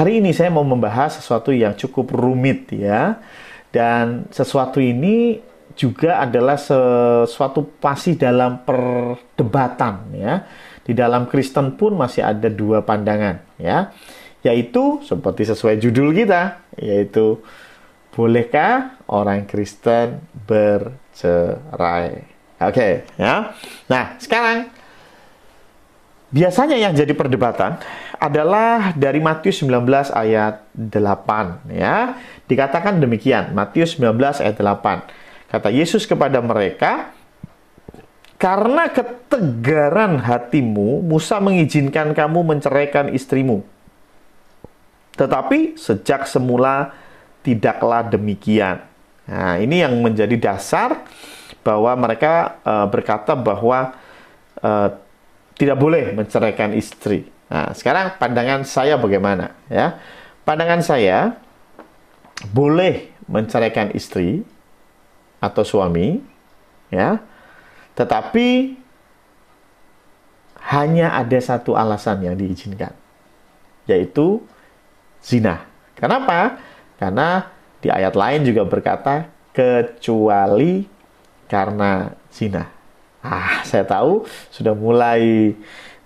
hari ini saya mau membahas sesuatu yang cukup rumit ya. Dan sesuatu ini juga adalah sesuatu pasti dalam perdebatan ya. Di dalam Kristen pun masih ada dua pandangan ya. Yaitu seperti sesuai judul kita, yaitu bolehkah orang Kristen bercerai? Oke, okay, ya. Nah, sekarang biasanya yang jadi perdebatan adalah dari Matius 19 ayat 8 ya. Dikatakan demikian, Matius 19 ayat 8. Kata Yesus kepada mereka, "Karena ketegaran hatimu, Musa mengizinkan kamu menceraikan istrimu. Tetapi sejak semula tidaklah demikian." Nah, ini yang menjadi dasar bahwa mereka uh, berkata bahwa uh, tidak boleh menceraikan istri. Nah, sekarang pandangan saya bagaimana ya? Pandangan saya boleh menceraikan istri atau suami ya. Tetapi hanya ada satu alasan yang diizinkan yaitu zina. Kenapa? Karena di ayat lain juga berkata kecuali karena zina. Ah, saya tahu sudah mulai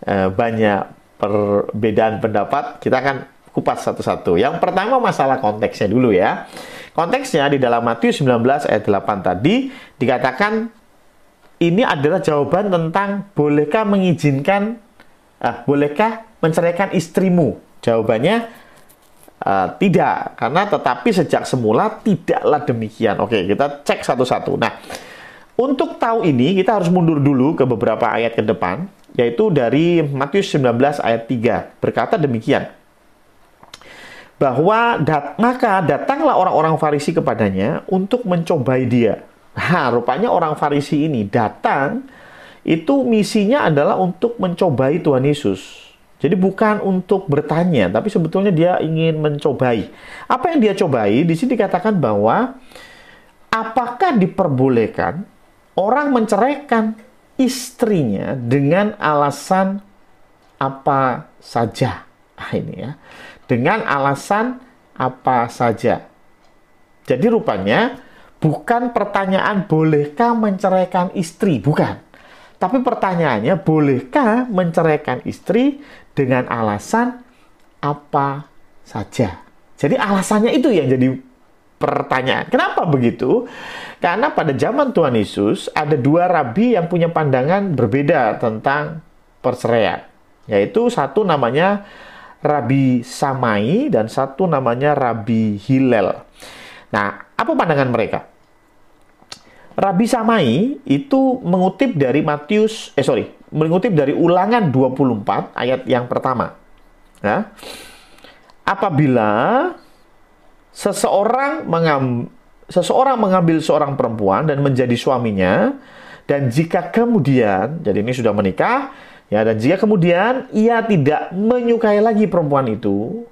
uh, banyak perbedaan pendapat, kita akan kupas satu-satu. Yang pertama masalah konteksnya dulu ya. Konteksnya di dalam Matius 19 ayat 8 tadi dikatakan ini adalah jawaban tentang bolehkah mengizinkan uh, bolehkah menceraikan istrimu? Jawabannya uh, tidak, karena tetapi sejak semula tidaklah demikian. Oke, kita cek satu-satu. Nah, untuk tahu ini kita harus mundur dulu ke beberapa ayat ke depan yaitu dari Matius 19 ayat 3 berkata demikian bahwa dat maka datanglah orang-orang Farisi kepadanya untuk mencobai dia. Nah, rupanya orang Farisi ini datang itu misinya adalah untuk mencobai Tuhan Yesus. Jadi bukan untuk bertanya, tapi sebetulnya dia ingin mencobai. Apa yang dia cobai? Di sini dikatakan bahwa apakah diperbolehkan orang menceraikan istrinya dengan alasan apa saja. Nah, ini ya. Dengan alasan apa saja. Jadi rupanya bukan pertanyaan bolehkah menceraikan istri, bukan. Tapi pertanyaannya bolehkah menceraikan istri dengan alasan apa saja. Jadi alasannya itu yang jadi pertanyaan. Kenapa begitu? Karena pada zaman Tuhan Yesus ada dua rabi yang punya pandangan berbeda tentang perceraian. Yaitu satu namanya Rabi Samai dan satu namanya Rabi Hillel. Nah, apa pandangan mereka? Rabi Samai itu mengutip dari Matius, eh sorry, mengutip dari ulangan 24 ayat yang pertama. Ya. Apabila seseorang mengam, seseorang mengambil seorang perempuan dan menjadi suaminya dan jika kemudian jadi ini sudah menikah ya dan jika kemudian ia tidak menyukai lagi perempuan itu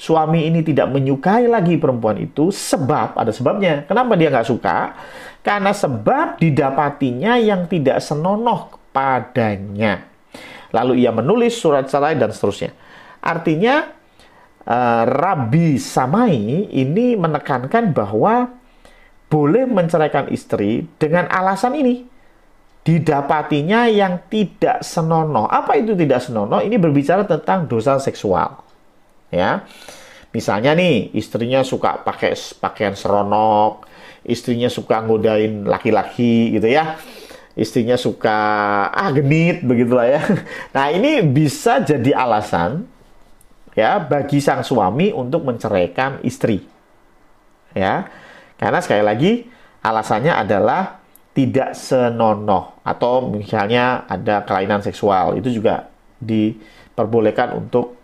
suami ini tidak menyukai lagi perempuan itu sebab ada sebabnya. Kenapa dia nggak suka? Karena sebab didapatinya yang tidak senonoh padanya. Lalu ia menulis surat cerai dan seterusnya. Artinya uh, Rabi Samai ini menekankan bahwa boleh menceraikan istri dengan alasan ini didapatinya yang tidak senonoh. Apa itu tidak senonoh? Ini berbicara tentang dosa seksual. Ya. Misalnya nih, istrinya suka pakai pakaian seronok, istrinya suka ngodain laki-laki gitu ya. Istrinya suka ah genit begitulah ya. Nah, ini bisa jadi alasan ya bagi sang suami untuk menceraikan istri. Ya. Karena sekali lagi alasannya adalah tidak senonoh atau misalnya ada kelainan seksual itu juga diperbolehkan untuk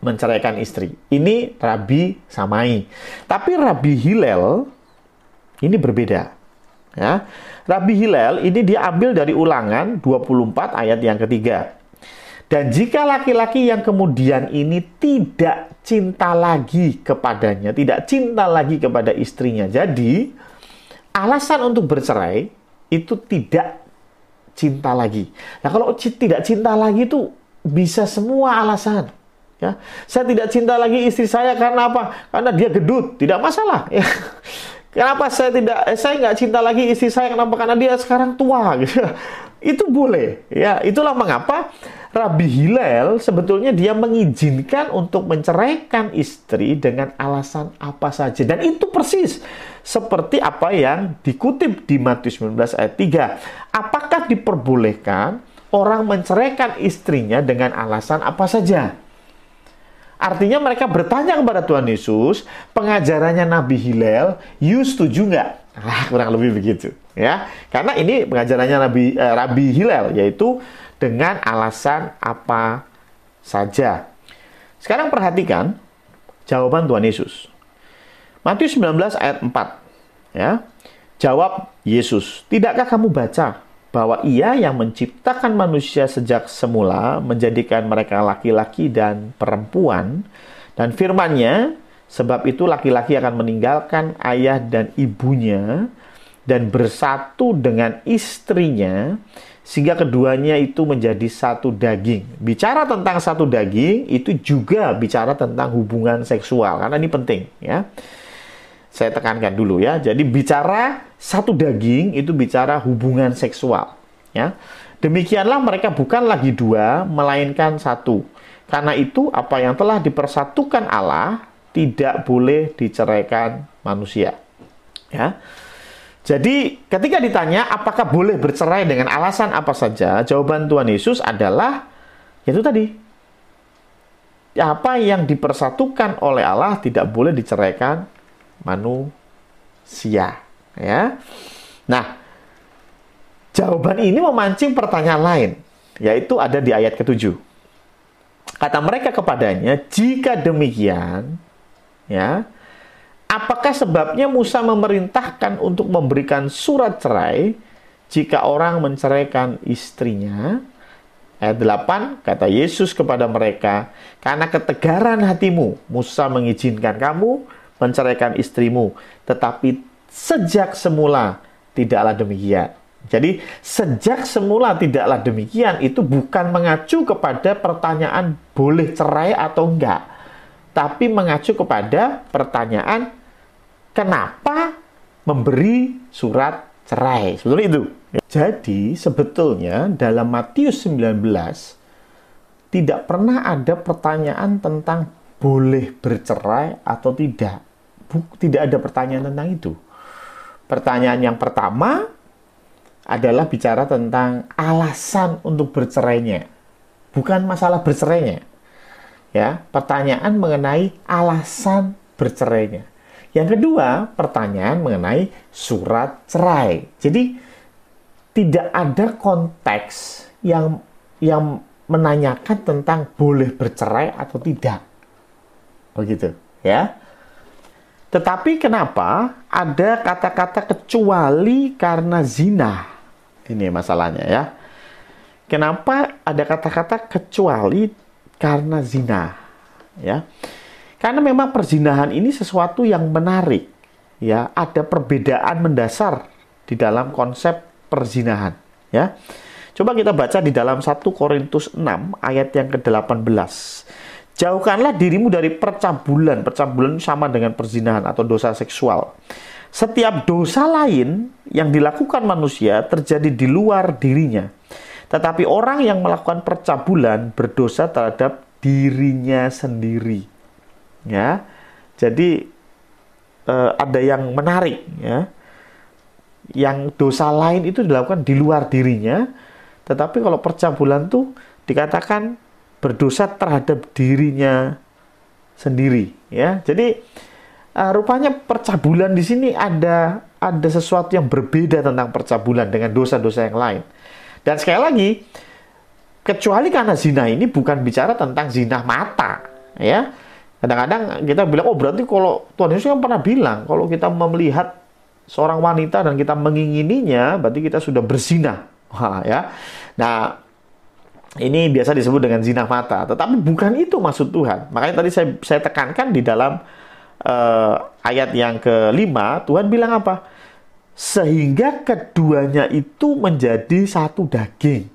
menceraikan istri. Ini Rabi Samai. Tapi Rabi Hilal ini berbeda. Ya. Rabi Hilal ini diambil dari ulangan 24 ayat yang ketiga. Dan jika laki-laki yang kemudian ini tidak cinta lagi kepadanya, tidak cinta lagi kepada istrinya, jadi alasan untuk bercerai itu tidak cinta lagi. Nah, kalau tidak cinta lagi itu bisa semua alasan. Ya, saya tidak cinta lagi istri saya karena apa? Karena dia gedut, tidak masalah. Ya. Kenapa saya tidak? Eh, saya nggak cinta lagi istri saya kenapa? Karena dia sekarang tua. Gitu. Itu boleh. Ya, itulah mengapa Rabi Hilal sebetulnya dia mengizinkan untuk menceraikan istri dengan alasan apa saja. Dan itu persis seperti apa yang dikutip di Matius 19 ayat 3. Apakah diperbolehkan orang menceraikan istrinya dengan alasan apa saja? Artinya mereka bertanya kepada Tuhan Yesus, pengajarannya Nabi Hilal, you setuju nggak? Ah, kurang lebih begitu, ya. Karena ini pengajarannya Nabi eh, Rabi Hilal, yaitu dengan alasan apa saja. Sekarang perhatikan jawaban Tuhan Yesus. Matius 19 ayat 4, ya. Jawab Yesus, "Tidakkah kamu baca bahwa ia yang menciptakan manusia sejak semula menjadikan mereka laki-laki dan perempuan dan firmannya sebab itu laki-laki akan meninggalkan ayah dan ibunya dan bersatu dengan istrinya sehingga keduanya itu menjadi satu daging. Bicara tentang satu daging itu juga bicara tentang hubungan seksual karena ini penting ya. Saya tekankan dulu ya. Jadi bicara satu daging itu bicara hubungan seksual. Ya. Demikianlah mereka bukan lagi dua, melainkan satu. Karena itu apa yang telah dipersatukan Allah tidak boleh diceraikan manusia. Ya. Jadi ketika ditanya apakah boleh bercerai dengan alasan apa saja, jawaban Tuhan Yesus adalah itu tadi. Apa yang dipersatukan oleh Allah tidak boleh diceraikan manusia, ya. Nah, jawaban ini memancing pertanyaan lain, yaitu ada di ayat ketujuh. Kata mereka kepadanya, jika demikian, ya, apakah sebabnya Musa memerintahkan untuk memberikan surat cerai jika orang menceraikan istrinya? Ayat 8, kata Yesus kepada mereka, karena ketegaran hatimu, Musa mengizinkan kamu menceraikan istrimu, tetapi sejak semula tidaklah demikian. Jadi sejak semula tidaklah demikian itu bukan mengacu kepada pertanyaan boleh cerai atau enggak. Tapi mengacu kepada pertanyaan kenapa memberi surat cerai. Sebetulnya itu. Jadi sebetulnya dalam Matius 19 tidak pernah ada pertanyaan tentang boleh bercerai atau tidak tidak ada pertanyaan tentang itu. Pertanyaan yang pertama adalah bicara tentang alasan untuk bercerainya. Bukan masalah bercerainya. Ya, pertanyaan mengenai alasan bercerainya. Yang kedua, pertanyaan mengenai surat cerai. Jadi tidak ada konteks yang yang menanyakan tentang boleh bercerai atau tidak. Begitu, ya. Tetapi kenapa ada kata-kata kecuali karena zina? Ini masalahnya ya. Kenapa ada kata-kata kecuali karena zina? Ya. Karena memang perzinahan ini sesuatu yang menarik. Ya, ada perbedaan mendasar di dalam konsep perzinahan, ya. Coba kita baca di dalam 1 Korintus 6 ayat yang ke-18. Jauhkanlah dirimu dari percabulan. Percabulan sama dengan perzinahan atau dosa seksual. Setiap dosa lain yang dilakukan manusia terjadi di luar dirinya. Tetapi orang yang melakukan percabulan berdosa terhadap dirinya sendiri. Ya. Jadi eh, ada yang menarik ya. Yang dosa lain itu dilakukan di luar dirinya, tetapi kalau percabulan tuh dikatakan berdosa terhadap dirinya sendiri ya. Jadi uh, rupanya percabulan di sini ada ada sesuatu yang berbeda tentang percabulan dengan dosa-dosa yang lain. Dan sekali lagi kecuali karena zina ini bukan bicara tentang zina mata ya. Kadang-kadang kita bilang oh berarti kalau Tuhan Yesus kan pernah bilang kalau kita melihat seorang wanita dan kita mengingininya berarti kita sudah berzina. Ya. Nah, ini biasa disebut dengan zina mata, tetapi bukan itu maksud Tuhan. Makanya tadi saya, saya tekankan di dalam uh, ayat yang kelima, Tuhan bilang apa? Sehingga keduanya itu menjadi satu daging.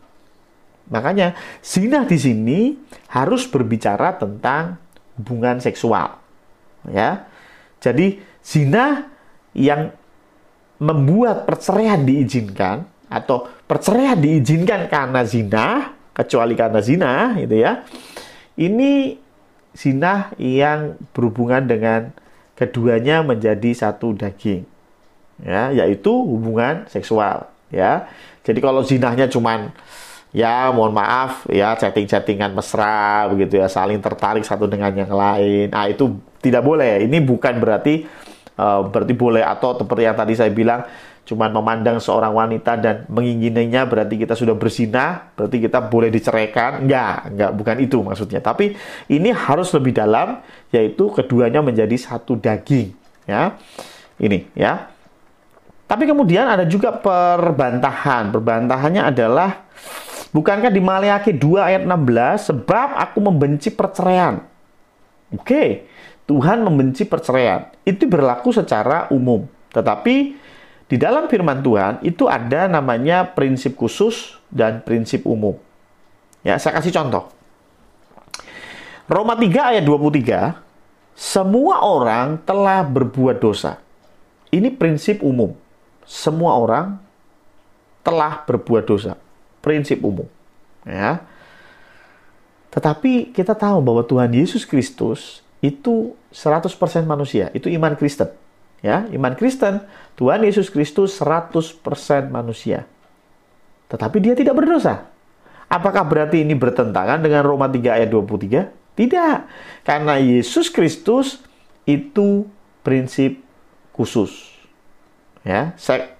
Makanya zina di sini harus berbicara tentang hubungan seksual. Ya. Jadi zina yang membuat perceraian diizinkan atau perceraian diizinkan karena zina, kecuali karena zina gitu ya. Ini zina yang berhubungan dengan keduanya menjadi satu daging. Ya, yaitu hubungan seksual, ya. Jadi kalau zinahnya cuman ya mohon maaf ya chatting-chattingan mesra begitu ya saling tertarik satu dengan yang lain ah itu tidak boleh ini bukan berarti uh, berarti boleh atau seperti yang tadi saya bilang cuman memandang seorang wanita dan mengingininya berarti kita sudah bersinah berarti kita boleh diceraikan enggak enggak bukan itu maksudnya tapi ini harus lebih dalam yaitu keduanya menjadi satu daging ya ini ya tapi kemudian ada juga perbantahan perbantahannya adalah Bukankah di Maleakhi 2 ayat 16, sebab aku membenci perceraian. Oke, Tuhan membenci perceraian. Itu berlaku secara umum. Tetapi di dalam firman Tuhan itu ada namanya prinsip khusus dan prinsip umum. Ya, saya kasih contoh. Roma 3 ayat 23, semua orang telah berbuat dosa. Ini prinsip umum. Semua orang telah berbuat dosa prinsip umum. Ya. Tetapi kita tahu bahwa Tuhan Yesus Kristus itu 100% manusia, itu iman Kristen. Ya, iman Kristen, Tuhan Yesus Kristus 100% manusia. Tetapi dia tidak berdosa. Apakah berarti ini bertentangan dengan Roma 3 ayat 23? Tidak. Karena Yesus Kristus itu prinsip khusus. Ya, saya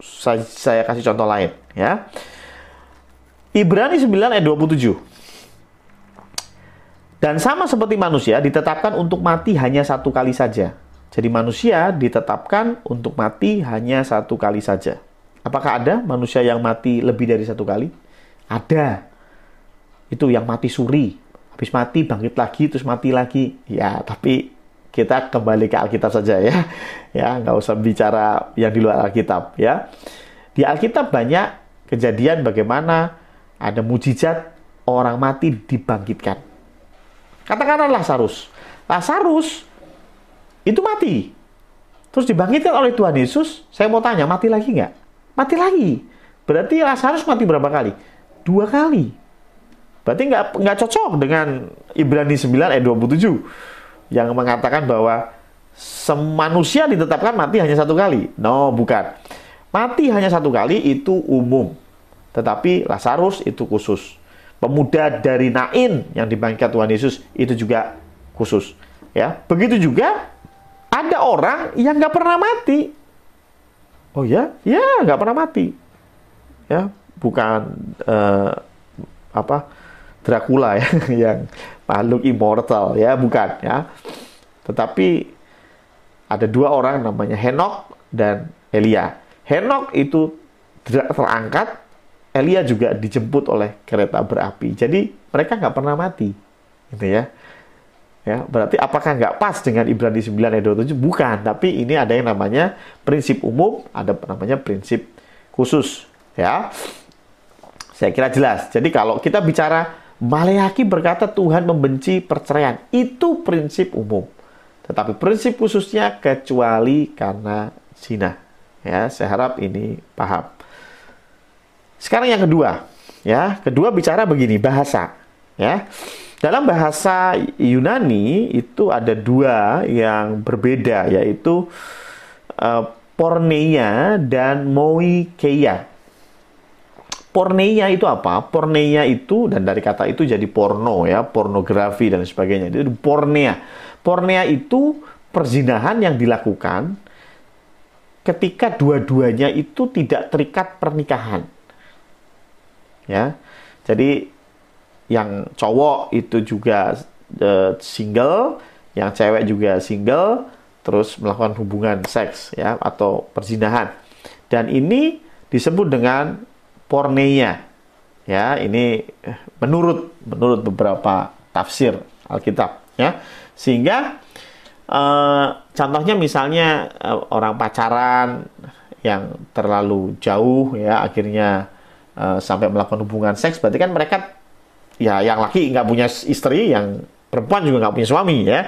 saya, saya kasih contoh lain ya. Ibrani 9 ayat 27. Dan sama seperti manusia ditetapkan untuk mati hanya satu kali saja. Jadi manusia ditetapkan untuk mati hanya satu kali saja. Apakah ada manusia yang mati lebih dari satu kali? Ada. Itu yang mati suri. Habis mati bangkit lagi terus mati lagi. Ya, tapi kita kembali ke Alkitab saja ya. Ya, nggak usah bicara yang di luar Alkitab ya. Di Alkitab banyak kejadian bagaimana ada mujizat orang mati dibangkitkan. Katakanlah Lazarus. Lazarus itu mati. Terus dibangkitkan oleh Tuhan Yesus. Saya mau tanya, mati lagi nggak? Mati lagi. Berarti Lazarus mati berapa kali? Dua kali. Berarti nggak nggak cocok dengan Ibrani 9 ayat 27 yang mengatakan bahwa semanusia ditetapkan mati hanya satu kali. No, bukan. Mati hanya satu kali itu umum. Tetapi Lazarus itu khusus. Pemuda dari Nain yang dibangkitkan Tuhan Yesus itu juga khusus. Ya, begitu juga ada orang yang nggak pernah mati. Oh ya, ya nggak pernah mati. Ya, bukan uh, apa Dracula ya, yang makhluk immortal ya, bukan ya. Tetapi ada dua orang namanya Henok dan Elia. Henok itu terangkat Elia juga dijemput oleh kereta berapi. Jadi mereka nggak pernah mati, gitu ya. Ya, berarti apakah nggak pas dengan Ibrani 9 ayat 27? Bukan, tapi ini ada yang namanya prinsip umum, ada namanya prinsip khusus, ya. Saya kira jelas. Jadi kalau kita bicara Maleaki berkata Tuhan membenci perceraian, itu prinsip umum. Tetapi prinsip khususnya kecuali karena zina. Ya, saya harap ini paham. Sekarang yang kedua, ya, kedua bicara begini, bahasa, ya. Dalam bahasa Yunani itu ada dua yang berbeda, yaitu uh, porneia dan moikeia. Porneia itu apa? Porneia itu dan dari kata itu jadi porno ya, pornografi dan sebagainya. Itu pornea. Pornea itu perzinahan yang dilakukan ketika dua-duanya itu tidak terikat pernikahan ya. Jadi yang cowok itu juga uh, single, yang cewek juga single, terus melakukan hubungan seks ya atau perzinahan. Dan ini disebut dengan porneia. Ya, ini menurut menurut beberapa tafsir Alkitab ya. Sehingga uh, contohnya misalnya uh, orang pacaran yang terlalu jauh ya akhirnya uh, sampai melakukan hubungan seks, berarti kan mereka ya yang laki nggak punya istri, yang perempuan juga nggak punya suami ya,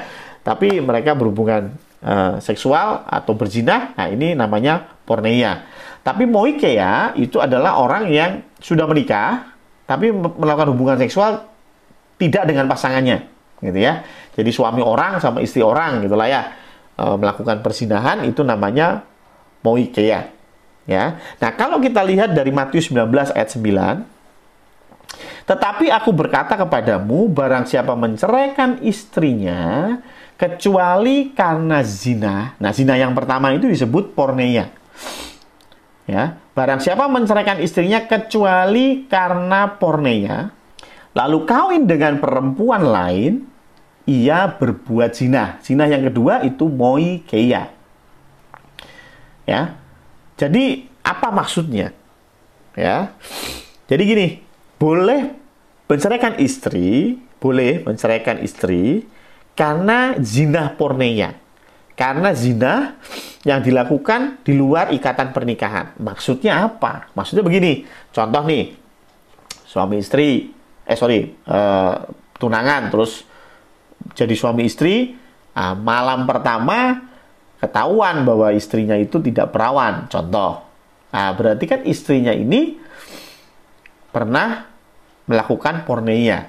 tapi mereka berhubungan uh, seksual atau berzina, nah ini namanya porneia. Tapi moikeia itu adalah orang yang sudah menikah, tapi melakukan hubungan seksual tidak dengan pasangannya, gitu ya. Jadi suami orang sama istri orang, gitulah ya, e, melakukan persinahan itu namanya moikeia. Ya. Nah, kalau kita lihat dari Matius 19 ayat 9, tetapi aku berkata kepadamu, barang siapa menceraikan istrinya, kecuali karena zina. Nah, zina yang pertama itu disebut porneia. Ya, barang siapa menceraikan istrinya kecuali karena porneia, lalu kawin dengan perempuan lain, ia berbuat zina. Zina yang kedua itu moi keia. Ya. Jadi apa maksudnya? Ya. Jadi gini, boleh menceraikan istri, boleh menceraikan istri karena zina porneia. Karena zina yang dilakukan di luar ikatan pernikahan. Maksudnya apa? Maksudnya begini. Contoh nih, suami istri, eh sorry, uh, tunangan, terus jadi suami istri, uh, malam pertama ketahuan bahwa istrinya itu tidak perawan. Contoh. Nah, berarti kan istrinya ini pernah melakukan porneia.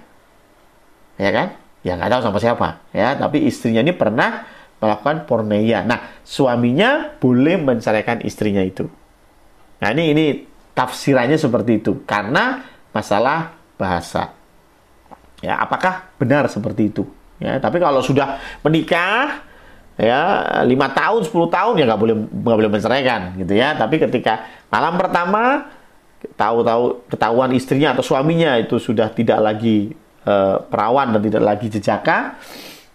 Ya kan? Ya nggak tahu sama siapa. Ya, tapi istrinya ini pernah melakukan porneia. Nah, suaminya boleh menceraikan istrinya itu. Nah, ini ini tafsirannya seperti itu karena masalah bahasa. Ya, apakah benar seperti itu? Ya, tapi kalau sudah menikah ya lima tahun 10 tahun ya nggak boleh nggak boleh menceraikan gitu ya tapi ketika malam pertama tahu-tahu ketahuan istrinya atau suaminya itu sudah tidak lagi uh, perawan dan tidak lagi jejaka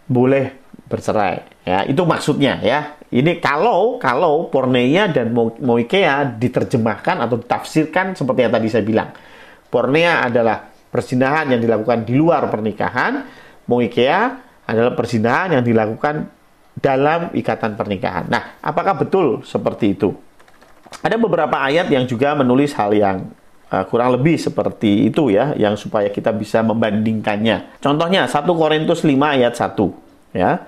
boleh bercerai Ya, itu maksudnya ya. Ini kalau kalau porneia dan moikea diterjemahkan atau ditafsirkan seperti yang tadi saya bilang. Porneia adalah persinahan yang dilakukan di luar pernikahan, moikea adalah persinahan yang dilakukan dalam ikatan pernikahan. Nah, apakah betul seperti itu? Ada beberapa ayat yang juga menulis hal yang uh, kurang lebih seperti itu ya, yang supaya kita bisa membandingkannya. Contohnya 1 Korintus 5 ayat 1 ya.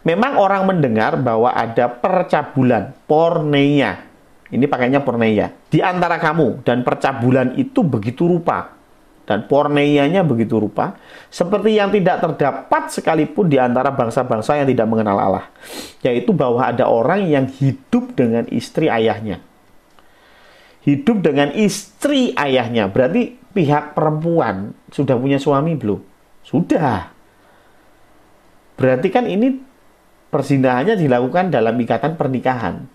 Memang orang mendengar bahwa ada percabulan, porneia. Ini pakainya porneia. Di antara kamu dan percabulan itu begitu rupa. Dan porneianya begitu rupa. Seperti yang tidak terdapat sekalipun di antara bangsa-bangsa yang tidak mengenal Allah. Yaitu bahwa ada orang yang hidup dengan istri ayahnya. Hidup dengan istri ayahnya. Berarti pihak perempuan sudah punya suami belum? Sudah. Berarti kan ini persinahannya dilakukan dalam ikatan pernikahan.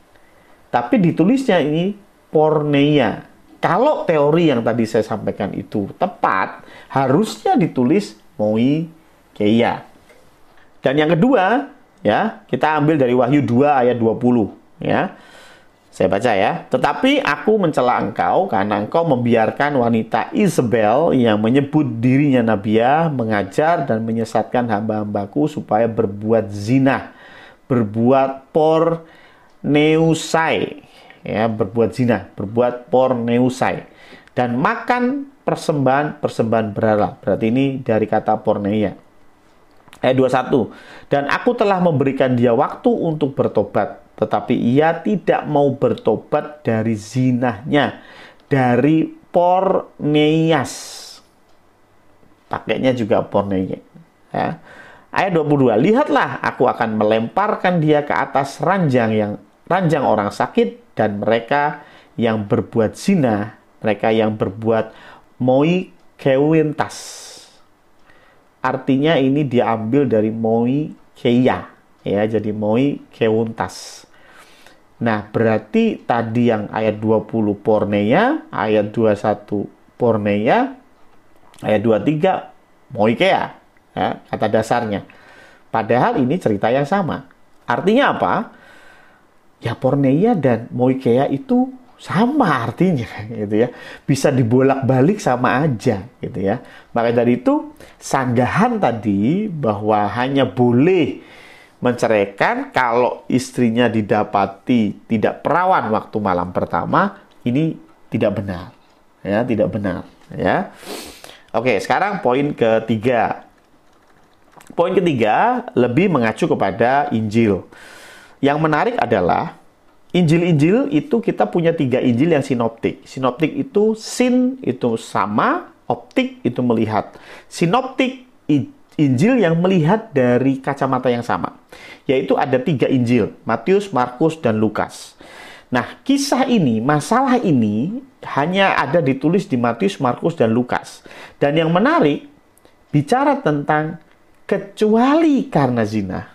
Tapi ditulisnya ini porneia. Kalau teori yang tadi saya sampaikan itu tepat, harusnya ditulis moi keia. Dan yang kedua, ya, kita ambil dari Wahyu 2 ayat 20, ya. Saya baca ya. Tetapi aku mencela engkau karena engkau membiarkan wanita Isabel yang menyebut dirinya nabiah mengajar dan menyesatkan hamba-hambaku supaya berbuat zina berbuat por neusai ya berbuat zina berbuat por neusai dan makan persembahan persembahan berhala. Berarti ini dari kata porneia ayat 21 dan aku telah memberikan dia waktu untuk bertobat tetapi ia tidak mau bertobat dari zinahnya dari porneias pakainya juga porneia ya Ayat 22, lihatlah aku akan melemparkan dia ke atas ranjang yang ranjang orang sakit dan mereka yang berbuat zina, mereka yang berbuat moi kewintas. Artinya ini diambil dari moi keia, ya, jadi moi kewuntas. Nah, berarti tadi yang ayat 20 porneia, ayat 21 porneia, ayat 23 moikea ya, kata dasarnya. Padahal ini cerita yang sama. Artinya apa? Ya porneia dan moikea itu sama artinya gitu ya. Bisa dibolak-balik sama aja gitu ya. Maka dari itu sanggahan tadi bahwa hanya boleh menceraikan kalau istrinya didapati tidak perawan waktu malam pertama ini tidak benar. ya, tidak benar, ya. Oke, sekarang poin ketiga. Poin ketiga lebih mengacu kepada Injil. Yang menarik adalah Injil-Injil itu kita punya tiga Injil yang sinoptik. Sinoptik itu sin itu sama, optik itu melihat. Sinoptik Injil yang melihat dari kacamata yang sama. Yaitu ada tiga Injil, Matius, Markus, dan Lukas. Nah, kisah ini, masalah ini hanya ada ditulis di Matius, Markus, dan Lukas. Dan yang menarik, bicara tentang kecuali karena zina.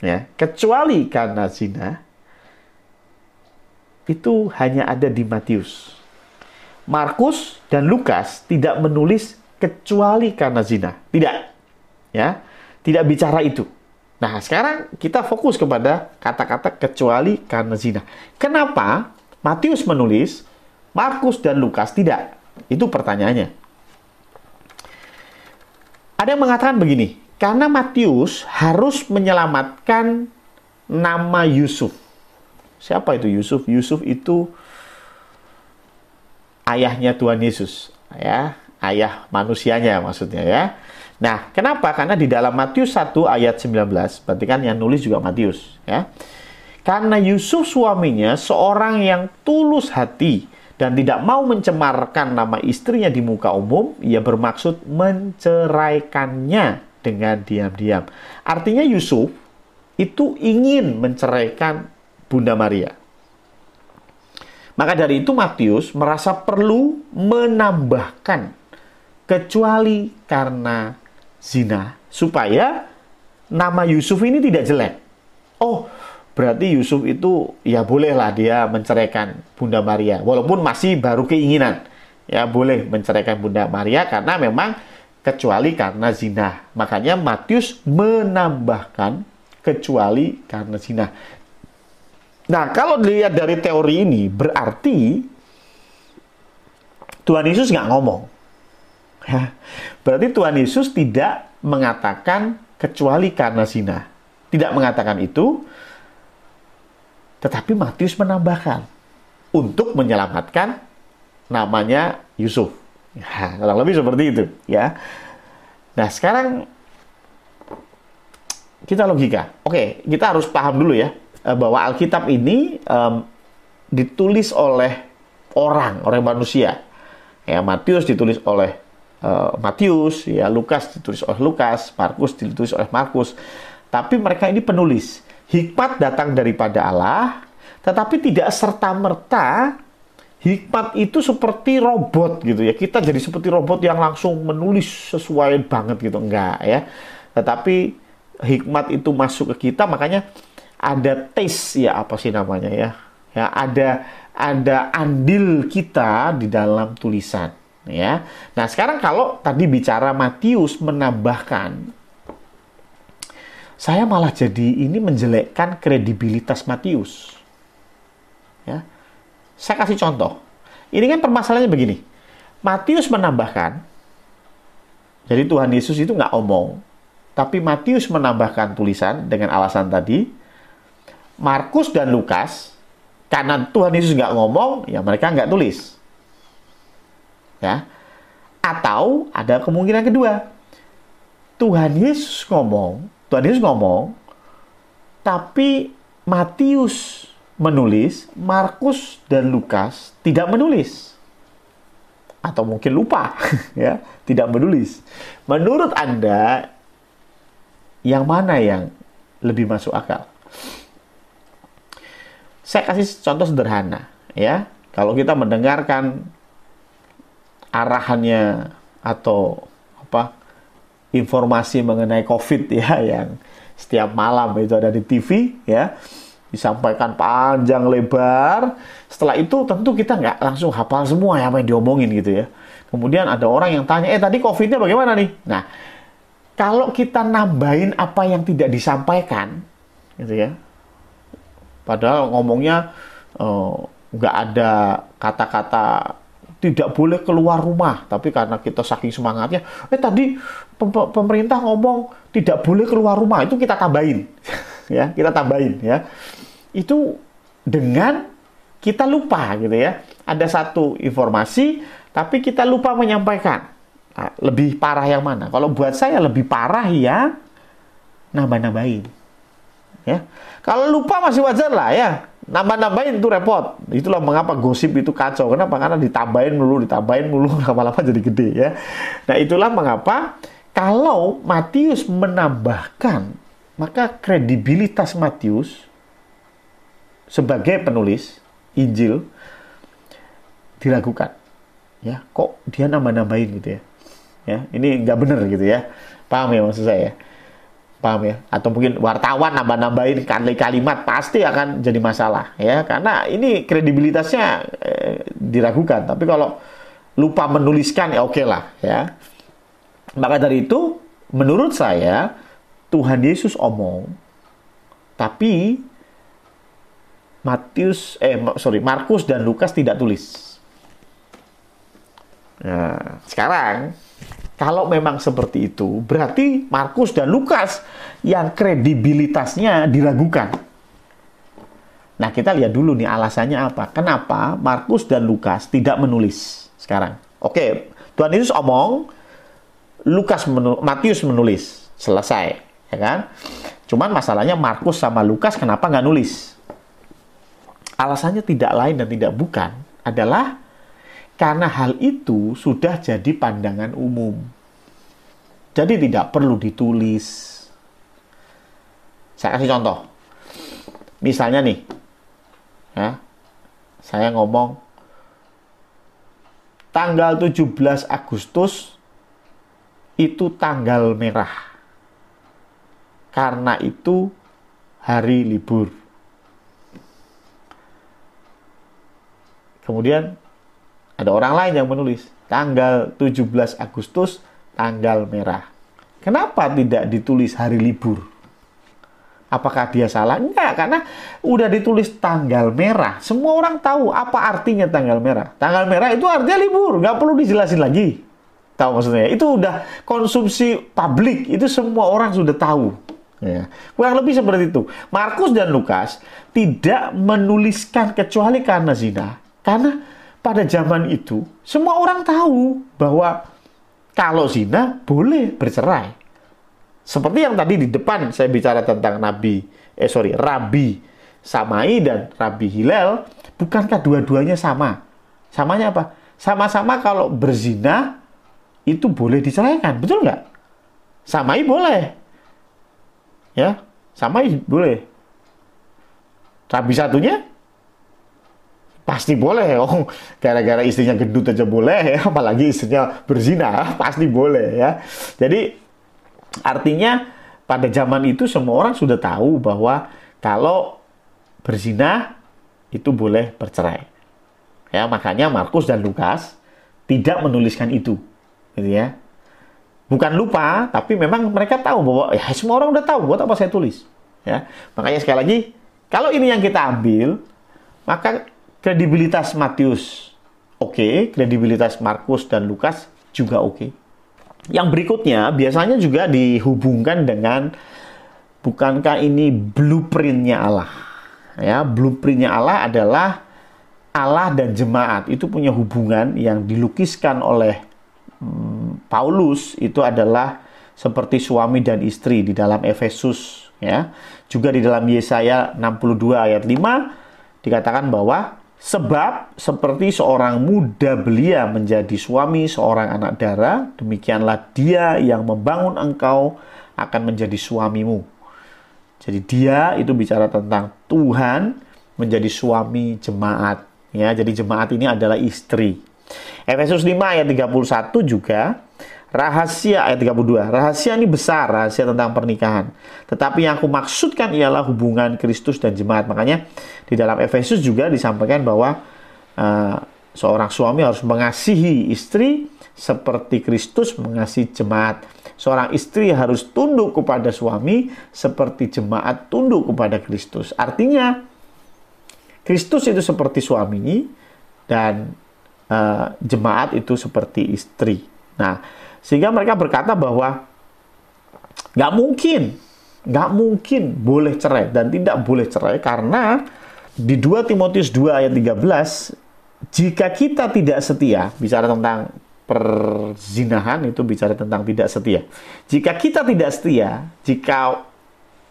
Ya, kecuali karena zina, itu hanya ada di Matius. Markus dan Lukas tidak menulis kecuali karena zina. Tidak. Ya. Tidak bicara itu. Nah, sekarang kita fokus kepada kata-kata kecuali karena zina. Kenapa Matius menulis, Markus dan Lukas tidak? Itu pertanyaannya. Ada yang mengatakan begini, karena Matius harus menyelamatkan nama Yusuf. Siapa itu Yusuf? Yusuf itu ayahnya Tuhan Yesus, ya, ayah manusianya maksudnya ya. Nah, kenapa? Karena di dalam Matius 1 ayat 19, berarti kan yang nulis juga Matius, ya. Karena Yusuf suaminya seorang yang tulus hati dan tidak mau mencemarkan nama istrinya di muka umum, ia bermaksud menceraikannya dengan diam-diam. Artinya Yusuf itu ingin menceraikan Bunda Maria. Maka dari itu Matius merasa perlu menambahkan kecuali karena zina supaya nama Yusuf ini tidak jelek. Oh, berarti Yusuf itu ya bolehlah dia menceraikan Bunda Maria walaupun masih baru keinginan. Ya boleh menceraikan Bunda Maria karena memang kecuali karena zina. Makanya Matius menambahkan kecuali karena zina. Nah, kalau dilihat dari teori ini berarti Tuhan Yesus nggak ngomong. Ya. Berarti Tuhan Yesus tidak mengatakan kecuali karena zina. Tidak mengatakan itu, tetapi Matius menambahkan untuk menyelamatkan namanya Yusuf. Ya, kurang lebih seperti itu, ya. Nah, sekarang kita logika. Oke, kita harus paham dulu ya eh, bahwa Alkitab ini um, ditulis oleh orang, orang manusia. Ya, Matius ditulis oleh uh, Matius, ya Lukas ditulis oleh Lukas, Markus ditulis oleh Markus. Tapi mereka ini penulis. Hikmat datang daripada Allah, tetapi tidak serta-merta hikmat itu seperti robot gitu ya. Kita jadi seperti robot yang langsung menulis sesuai banget gitu enggak ya. Tetapi hikmat itu masuk ke kita makanya ada taste ya apa sih namanya ya. Ya, ada ada andil kita di dalam tulisan ya. Nah, sekarang kalau tadi bicara Matius menambahkan saya malah jadi ini menjelekkan kredibilitas Matius. Ya. Saya kasih contoh. Ini kan permasalahannya begini. Matius menambahkan, jadi Tuhan Yesus itu nggak omong, tapi Matius menambahkan tulisan dengan alasan tadi, Markus dan Lukas, karena Tuhan Yesus nggak ngomong, ya mereka nggak tulis ya. Atau ada kemungkinan kedua. Tuhan Yesus ngomong, Tuhan Yesus ngomong, tapi Matius menulis, Markus dan Lukas tidak menulis. Atau mungkin lupa, ya, tidak menulis. Menurut Anda, yang mana yang lebih masuk akal? Saya kasih contoh sederhana, ya. Kalau kita mendengarkan arahannya atau apa informasi mengenai COVID ya yang setiap malam itu ada di TV ya disampaikan panjang lebar. Setelah itu tentu kita nggak langsung hafal semua ya apa yang diomongin gitu ya. Kemudian ada orang yang tanya, eh tadi COVID-nya bagaimana nih? Nah, kalau kita nambahin apa yang tidak disampaikan, gitu ya. Padahal ngomongnya eh, nggak ada kata-kata tidak boleh keluar rumah. Tapi karena kita saking semangatnya, eh tadi pemerintah ngomong tidak boleh keluar rumah, itu kita tambahin. ya, kita tambahin ya. Itu dengan kita lupa gitu ya. Ada satu informasi, tapi kita lupa menyampaikan. Nah, lebih parah yang mana? Kalau buat saya lebih parah ya nambah-nambahin. Ya. Kalau lupa masih wajar lah ya. Nambah-nambahin itu repot. Itulah mengapa gosip itu kacau. Kenapa? Karena ditambahin mulu, ditambahin mulu, lama-lama jadi gede ya. Nah itulah mengapa kalau Matius menambahkan, maka kredibilitas Matius sebagai penulis Injil diragukan. Ya, kok dia nambah-nambahin gitu ya? Ya, ini nggak benar gitu ya. Paham ya maksud saya? Paham ya? Atau mungkin wartawan nambah-nambahin kali kalimat pasti akan jadi masalah ya, karena ini kredibilitasnya eh, diragukan. Tapi kalau lupa menuliskan ya oke okay lah ya. Maka dari itu, menurut saya Tuhan Yesus omong, tapi Matius eh sorry Markus dan Lukas tidak tulis. Nah, sekarang kalau memang seperti itu, berarti Markus dan Lukas yang kredibilitasnya diragukan. Nah, kita lihat dulu nih alasannya apa. Kenapa Markus dan Lukas tidak menulis sekarang? Oke, Tuhan Yesus omong, Lukas menul Matius menulis, selesai, ya kan? Cuman masalahnya Markus sama Lukas kenapa nggak nulis? Alasannya tidak lain dan tidak bukan adalah karena hal itu sudah jadi pandangan umum. Jadi tidak perlu ditulis. Saya kasih contoh. Misalnya nih, ya, saya ngomong tanggal 17 Agustus itu tanggal merah. Karena itu hari libur. Kemudian ada orang lain yang menulis tanggal 17 Agustus tanggal merah. Kenapa tidak ditulis hari libur? Apakah dia salah? Enggak, karena udah ditulis tanggal merah. Semua orang tahu apa artinya tanggal merah. Tanggal merah itu artinya libur, nggak perlu dijelasin lagi. Tahu maksudnya? Itu udah konsumsi publik, itu semua orang sudah tahu. Ya. Kurang lebih seperti itu. Markus dan Lukas tidak menuliskan kecuali karena zina karena pada zaman itu semua orang tahu bahwa kalau zina boleh bercerai. Seperti yang tadi di depan saya bicara tentang Nabi, eh sorry, Rabi Samai dan Rabi Hilal, bukankah dua-duanya sama? Samanya apa? Sama-sama kalau berzina itu boleh diceraikan, betul nggak? Samai boleh. Ya, Samai boleh. Rabi satunya pasti boleh oh gara-gara istrinya gendut aja boleh ya. Apalagi istrinya berzina pasti boleh ya. Jadi artinya pada zaman itu semua orang sudah tahu bahwa kalau berzina itu boleh bercerai. Ya makanya Markus dan Lukas tidak menuliskan itu gitu ya. Bukan lupa tapi memang mereka tahu bahwa ya semua orang udah tahu buat apa saya tulis ya. Makanya sekali lagi kalau ini yang kita ambil maka kredibilitas Matius oke, okay, kredibilitas Markus dan Lukas juga oke. Okay. Yang berikutnya biasanya juga dihubungkan dengan bukankah ini blueprintnya Allah? Ya, blueprintnya Allah adalah Allah dan jemaat itu punya hubungan yang dilukiskan oleh hmm, Paulus itu adalah seperti suami dan istri di dalam Efesus ya. Juga di dalam Yesaya 62 ayat 5 dikatakan bahwa Sebab seperti seorang muda belia menjadi suami seorang anak darah, demikianlah dia yang membangun engkau akan menjadi suamimu. Jadi dia itu bicara tentang Tuhan menjadi suami jemaat. Ya, jadi jemaat ini adalah istri. Efesus 5 ayat 31 juga Rahasia ayat 32. Rahasia ini besar, rahasia tentang pernikahan. Tetapi yang aku maksudkan ialah hubungan Kristus dan jemaat. Makanya di dalam Efesus juga disampaikan bahwa uh, seorang suami harus mengasihi istri seperti Kristus mengasihi jemaat. Seorang istri harus tunduk kepada suami seperti jemaat tunduk kepada Kristus. Artinya Kristus itu seperti suami dan uh, jemaat itu seperti istri. Nah, sehingga mereka berkata bahwa nggak mungkin, nggak mungkin boleh cerai dan tidak boleh cerai karena di 2 Timotius 2 ayat 13, jika kita tidak setia, bicara tentang perzinahan itu bicara tentang tidak setia. Jika kita tidak setia, jika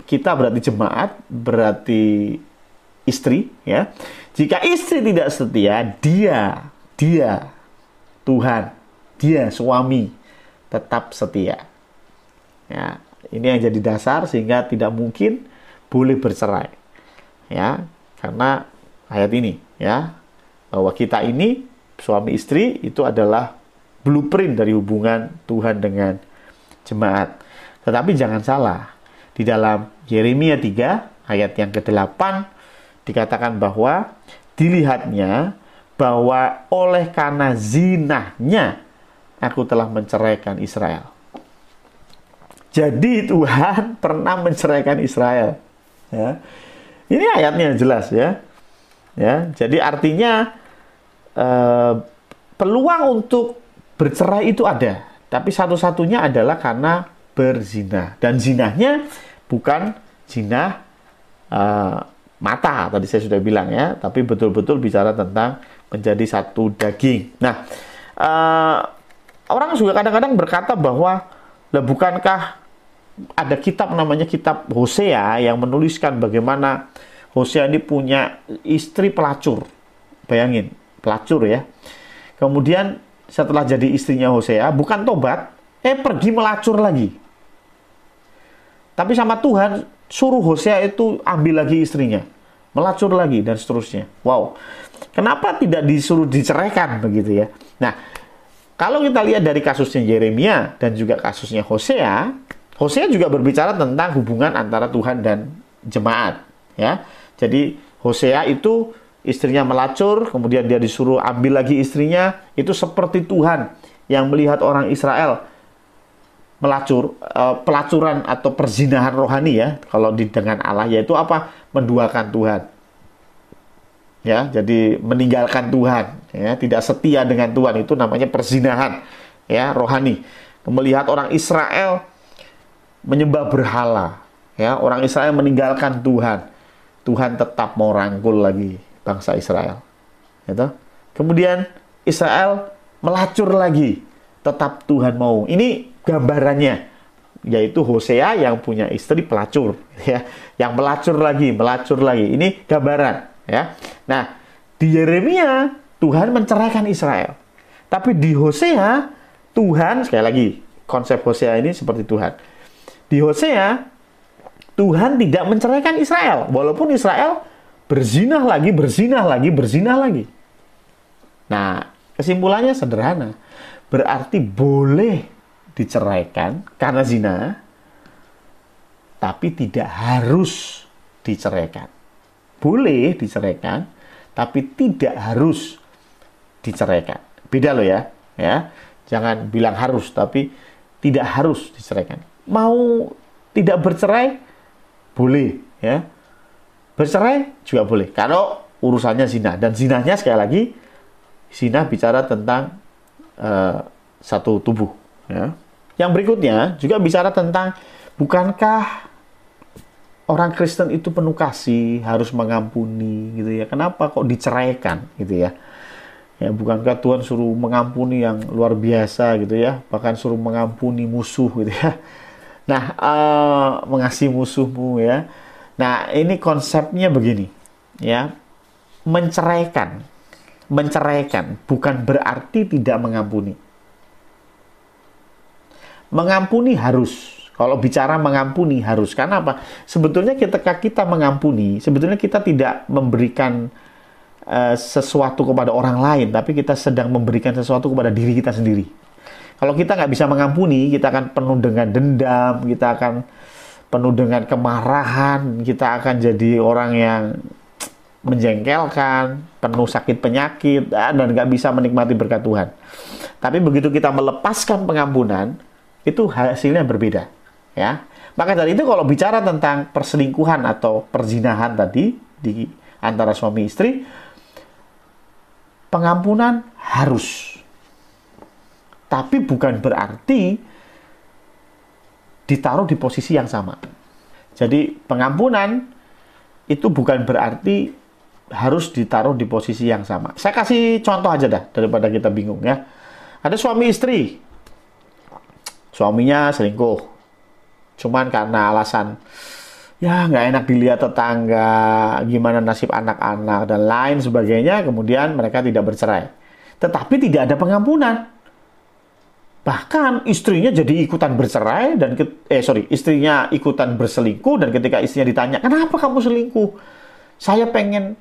kita berarti jemaat, berarti istri, ya. Jika istri tidak setia, dia, dia, Tuhan, dia suami tetap setia. Ya, ini yang jadi dasar sehingga tidak mungkin boleh bercerai. Ya, karena ayat ini, ya, bahwa kita ini suami istri itu adalah blueprint dari hubungan Tuhan dengan jemaat. Tetapi jangan salah, di dalam Yeremia 3 ayat yang ke-8 dikatakan bahwa dilihatnya bahwa oleh karena zinahnya aku telah menceraikan Israel. Jadi Tuhan pernah menceraikan Israel. Ya. Ini ayatnya jelas ya. Ya, jadi artinya eh, peluang untuk bercerai itu ada, tapi satu-satunya adalah karena berzina dan zinahnya bukan zina eh, mata tadi saya sudah bilang ya, tapi betul-betul bicara tentang menjadi satu daging. Nah, eh, orang juga kadang-kadang berkata bahwa, lah bukankah ada kitab namanya kitab Hosea yang menuliskan bagaimana Hosea ini punya istri pelacur. Bayangin, pelacur ya. Kemudian setelah jadi istrinya Hosea, bukan tobat, eh pergi melacur lagi. Tapi sama Tuhan suruh Hosea itu ambil lagi istrinya, melacur lagi dan seterusnya. Wow. Kenapa tidak disuruh diceraikan begitu ya? Nah, kalau kita lihat dari kasusnya Yeremia dan juga kasusnya Hosea, Hosea juga berbicara tentang hubungan antara Tuhan dan jemaat, ya. Jadi Hosea itu istrinya melacur, kemudian dia disuruh ambil lagi istrinya, itu seperti Tuhan yang melihat orang Israel melacur, uh, pelacuran atau perzinahan rohani ya, kalau di dengan Allah yaitu apa? Menduakan Tuhan. Ya, jadi meninggalkan Tuhan, ya, tidak setia dengan Tuhan itu namanya perzinahan ya, rohani. Melihat orang Israel menyembah berhala. Ya, orang Israel meninggalkan Tuhan. Tuhan tetap mau rangkul lagi bangsa Israel. Gitu. Kemudian Israel melacur lagi. Tetap Tuhan mau. Ini gambarannya yaitu Hosea yang punya istri pelacur ya yang melacur lagi melacur lagi ini gambaran ya nah di Yeremia Tuhan menceraikan Israel tapi di Hosea Tuhan sekali lagi konsep Hosea ini seperti Tuhan di Hosea, Tuhan tidak menceraikan Israel. Walaupun Israel berzinah lagi, berzinah lagi, berzinah lagi. Nah, kesimpulannya sederhana. Berarti boleh diceraikan karena zina, tapi tidak harus diceraikan. Boleh diceraikan, tapi tidak harus diceraikan. Beda loh ya, ya. Jangan bilang harus, tapi tidak harus diceraikan. Mau tidak bercerai boleh ya. Bercerai juga boleh. Kalau urusannya zina. Dan zinanya sekali lagi zina bicara tentang uh, satu tubuh ya. Yang berikutnya juga bicara tentang bukankah orang Kristen itu penuh kasih harus mengampuni gitu ya kenapa kok diceraikan gitu ya ya bukankah Tuhan suruh mengampuni yang luar biasa gitu ya bahkan suruh mengampuni musuh gitu ya Nah, uh, mengasihi musuhmu ya. Nah, ini konsepnya begini, ya. Menceraikan. Menceraikan bukan berarti tidak mengampuni. Mengampuni harus. Kalau bicara mengampuni harus. Karena apa? Sebetulnya ketika kita mengampuni, sebetulnya kita tidak memberikan uh, sesuatu kepada orang lain, tapi kita sedang memberikan sesuatu kepada diri kita sendiri kalau kita nggak bisa mengampuni, kita akan penuh dengan dendam, kita akan penuh dengan kemarahan, kita akan jadi orang yang menjengkelkan, penuh sakit penyakit, dan nggak bisa menikmati berkat Tuhan. Tapi begitu kita melepaskan pengampunan, itu hasilnya berbeda. Ya, maka dari itu kalau bicara tentang perselingkuhan atau perzinahan tadi di antara suami istri, pengampunan harus tapi bukan berarti ditaruh di posisi yang sama. Jadi pengampunan itu bukan berarti harus ditaruh di posisi yang sama. Saya kasih contoh aja dah daripada kita bingung ya. Ada suami istri, suaminya selingkuh, cuman karena alasan ya nggak enak dilihat tetangga, gimana nasib anak-anak dan lain sebagainya, kemudian mereka tidak bercerai. Tetapi tidak ada pengampunan. Bahkan istrinya jadi ikutan bercerai dan eh sorry istrinya ikutan berselingkuh dan ketika istrinya ditanya kenapa kamu selingkuh, saya pengen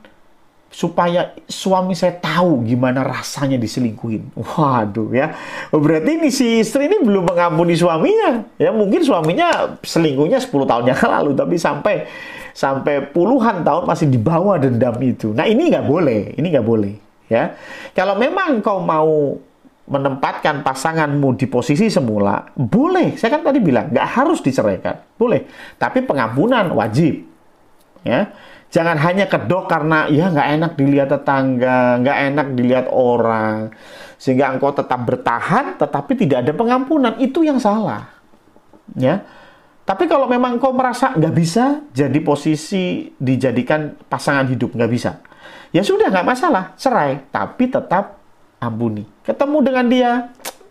supaya suami saya tahu gimana rasanya diselingkuhin. Waduh ya. Berarti ini si istri ini belum mengampuni suaminya. Ya mungkin suaminya selingkuhnya 10 tahun yang lalu tapi sampai sampai puluhan tahun masih dibawa dendam itu. Nah, ini nggak boleh. Ini nggak boleh ya. Kalau memang kau mau menempatkan pasanganmu di posisi semula, boleh. Saya kan tadi bilang nggak harus diceraikan, boleh. Tapi pengampunan wajib, ya Jangan hanya kedok karena ya nggak enak dilihat tetangga, nggak enak dilihat orang, sehingga engkau tetap bertahan, tetapi tidak ada pengampunan. Itu yang salah, ya. Tapi kalau memang engkau merasa nggak bisa jadi posisi dijadikan pasangan hidup nggak bisa, ya sudah nggak masalah, cerai. Tapi tetap ampuni. Ketemu dengan dia,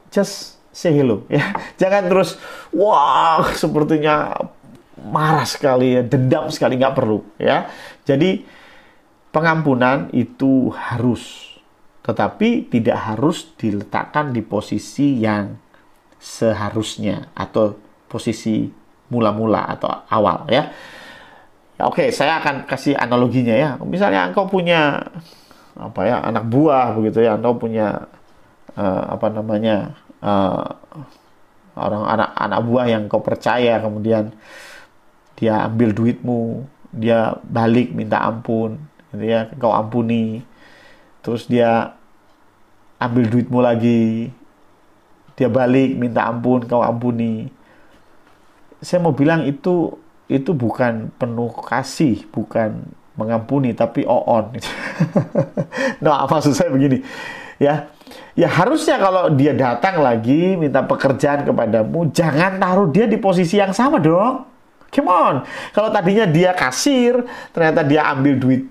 just say hello, ya. Jangan terus, wah sepertinya marah sekali ya, dendam sekali nggak perlu ya. Jadi pengampunan itu harus, tetapi tidak harus diletakkan di posisi yang seharusnya atau posisi mula-mula atau awal ya. Oke, saya akan kasih analoginya ya. Misalnya engkau punya apa ya anak buah begitu ya, engkau punya uh, apa namanya uh, orang anak anak buah yang kau percaya kemudian dia ambil duitmu, dia balik minta ampun, gitu ya, kau ampuni, terus dia ambil duitmu lagi, dia balik minta ampun, kau ampuni. Saya mau bilang itu itu bukan penuh kasih, bukan mengampuni, tapi oon. nah, maksud saya begini, ya, ya harusnya kalau dia datang lagi minta pekerjaan kepadamu, jangan taruh dia di posisi yang sama dong Come on. Kalau tadinya dia kasir, ternyata dia ambil duit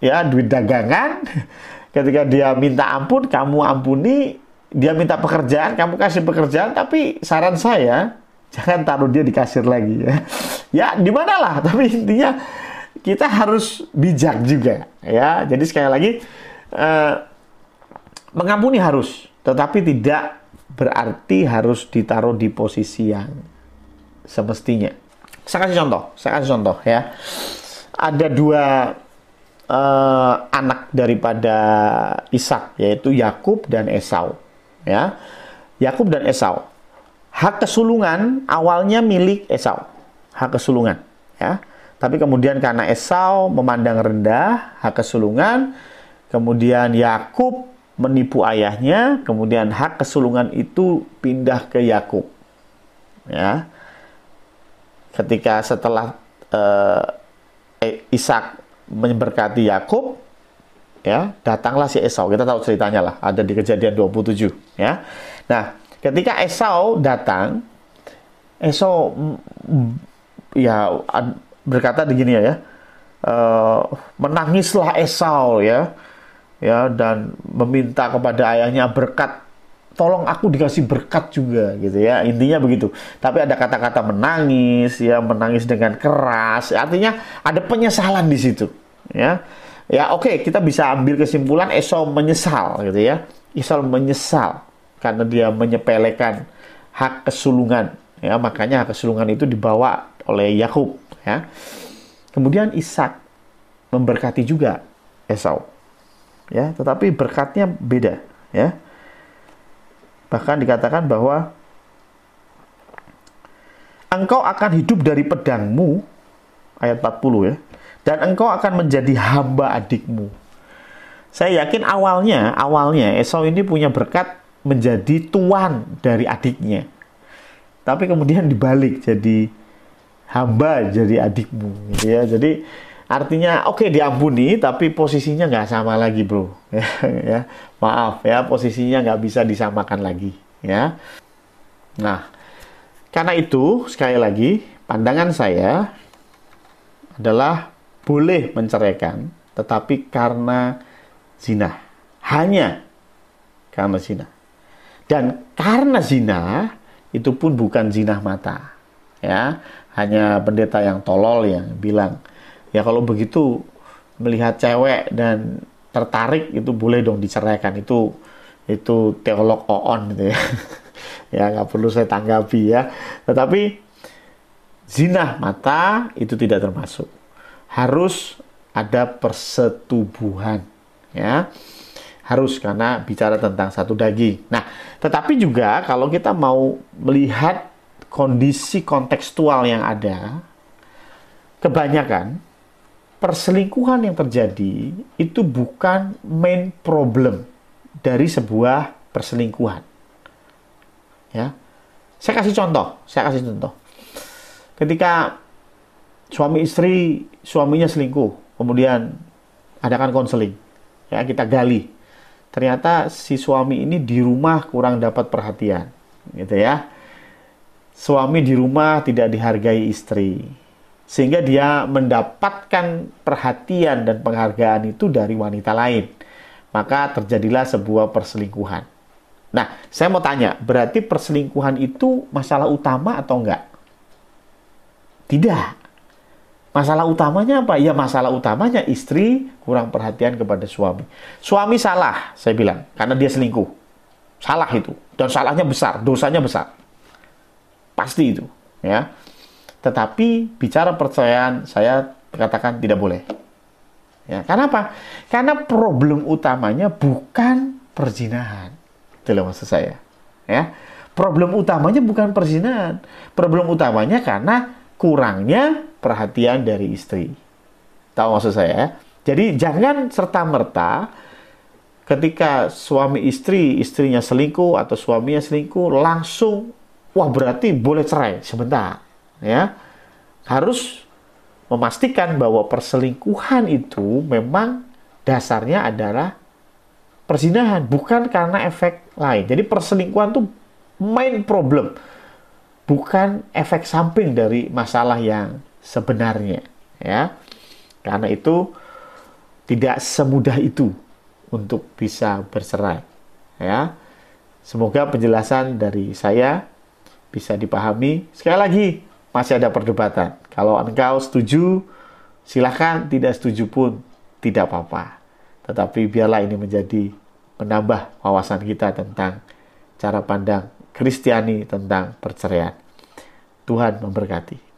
ya, duit dagangan. Ketika dia minta ampun, kamu ampuni, dia minta pekerjaan, kamu kasih pekerjaan, tapi saran saya jangan taruh dia di kasir lagi ya. Ya, di mana lah, tapi intinya kita harus bijak juga ya. Jadi sekali lagi eh, mengampuni harus, tetapi tidak berarti harus ditaruh di posisi yang semestinya. Saya kasih contoh, saya kasih contoh ya. Ada dua uh, anak daripada Ishak yaitu Yakub dan Esau. Ya, Yakub dan Esau. Hak kesulungan awalnya milik Esau. Hak kesulungan, ya. Tapi kemudian karena Esau memandang rendah hak kesulungan, kemudian Yakub menipu ayahnya, kemudian hak kesulungan itu pindah ke Yakub. Ya ketika setelah uh, Ishak memberkati Yakub ya datanglah si Esau. Kita tahu ceritanya lah ada di kejadian 27 ya. Nah ketika Esau datang Esau ya berkata begini ya uh, menangislah Esau ya ya dan meminta kepada ayahnya berkat tolong aku dikasih berkat juga gitu ya. Intinya begitu. Tapi ada kata-kata menangis ya menangis dengan keras. Artinya ada penyesalan di situ ya. Ya oke okay, kita bisa ambil kesimpulan Esau menyesal gitu ya. Esau menyesal karena dia menyepelekan hak kesulungan ya. Makanya hak kesulungan itu dibawa oleh Yakub ya. Kemudian Ishak memberkati juga Esau ya. Tetapi berkatnya beda ya Bahkan dikatakan bahwa engkau akan hidup dari pedangmu, ayat 40 ya, dan engkau akan menjadi hamba adikmu. Saya yakin awalnya, awalnya Esau ini punya berkat menjadi tuan dari adiknya. Tapi kemudian dibalik jadi hamba jadi adikmu gitu ya. Jadi Artinya oke okay, diampuni tapi posisinya nggak sama lagi bro. ya, ya maaf ya posisinya nggak bisa disamakan lagi ya. Nah karena itu sekali lagi pandangan saya adalah boleh menceraikan tetapi karena zina. Hanya karena zina. Dan karena zina, itu pun bukan zina mata. Ya, hanya pendeta yang tolol yang bilang, ya kalau begitu melihat cewek dan tertarik itu boleh dong diceraikan. Itu itu teolog oon gitu ya. Ya nggak perlu saya tanggapi ya. Tetapi zina mata itu tidak termasuk. Harus ada persetubuhan ya. Harus karena bicara tentang satu daging. Nah, tetapi juga kalau kita mau melihat kondisi kontekstual yang ada, kebanyakan perselingkuhan yang terjadi itu bukan main problem dari sebuah perselingkuhan. Ya. Saya kasih contoh, saya kasih contoh. Ketika suami istri suaminya selingkuh, kemudian adakan konseling. Ya, kita gali ternyata si suami ini di rumah kurang dapat perhatian, gitu ya. Suami di rumah tidak dihargai istri, sehingga dia mendapatkan perhatian dan penghargaan itu dari wanita lain. Maka terjadilah sebuah perselingkuhan. Nah, saya mau tanya, berarti perselingkuhan itu masalah utama atau enggak? Tidak. Masalah utamanya apa? Ya masalah utamanya istri kurang perhatian kepada suami. Suami salah, saya bilang, karena dia selingkuh. Salah itu. Dan salahnya besar, dosanya besar. Pasti itu, ya. Tetapi bicara percayaan saya katakan tidak boleh. Ya, karena apa? Karena problem utamanya bukan perzinahan. Itu maksud saya. Ya. Problem utamanya bukan perzinahan. Problem utamanya karena kurangnya perhatian dari istri. Tahu maksud saya? Ya? Jadi jangan serta-merta ketika suami istri, istrinya selingkuh atau suaminya selingkuh langsung wah berarti boleh cerai sebentar ya. Harus memastikan bahwa perselingkuhan itu memang dasarnya adalah persinahan bukan karena efek lain. Jadi perselingkuhan itu main problem bukan efek samping dari masalah yang sebenarnya ya. Karena itu tidak semudah itu untuk bisa bercerai ya. Semoga penjelasan dari saya bisa dipahami. Sekali lagi, masih ada perdebatan. Kalau engkau setuju, silahkan. Tidak setuju pun tidak apa-apa. Tetapi biarlah ini menjadi menambah wawasan kita tentang cara pandang Kristiani tentang perceraian. Tuhan memberkati.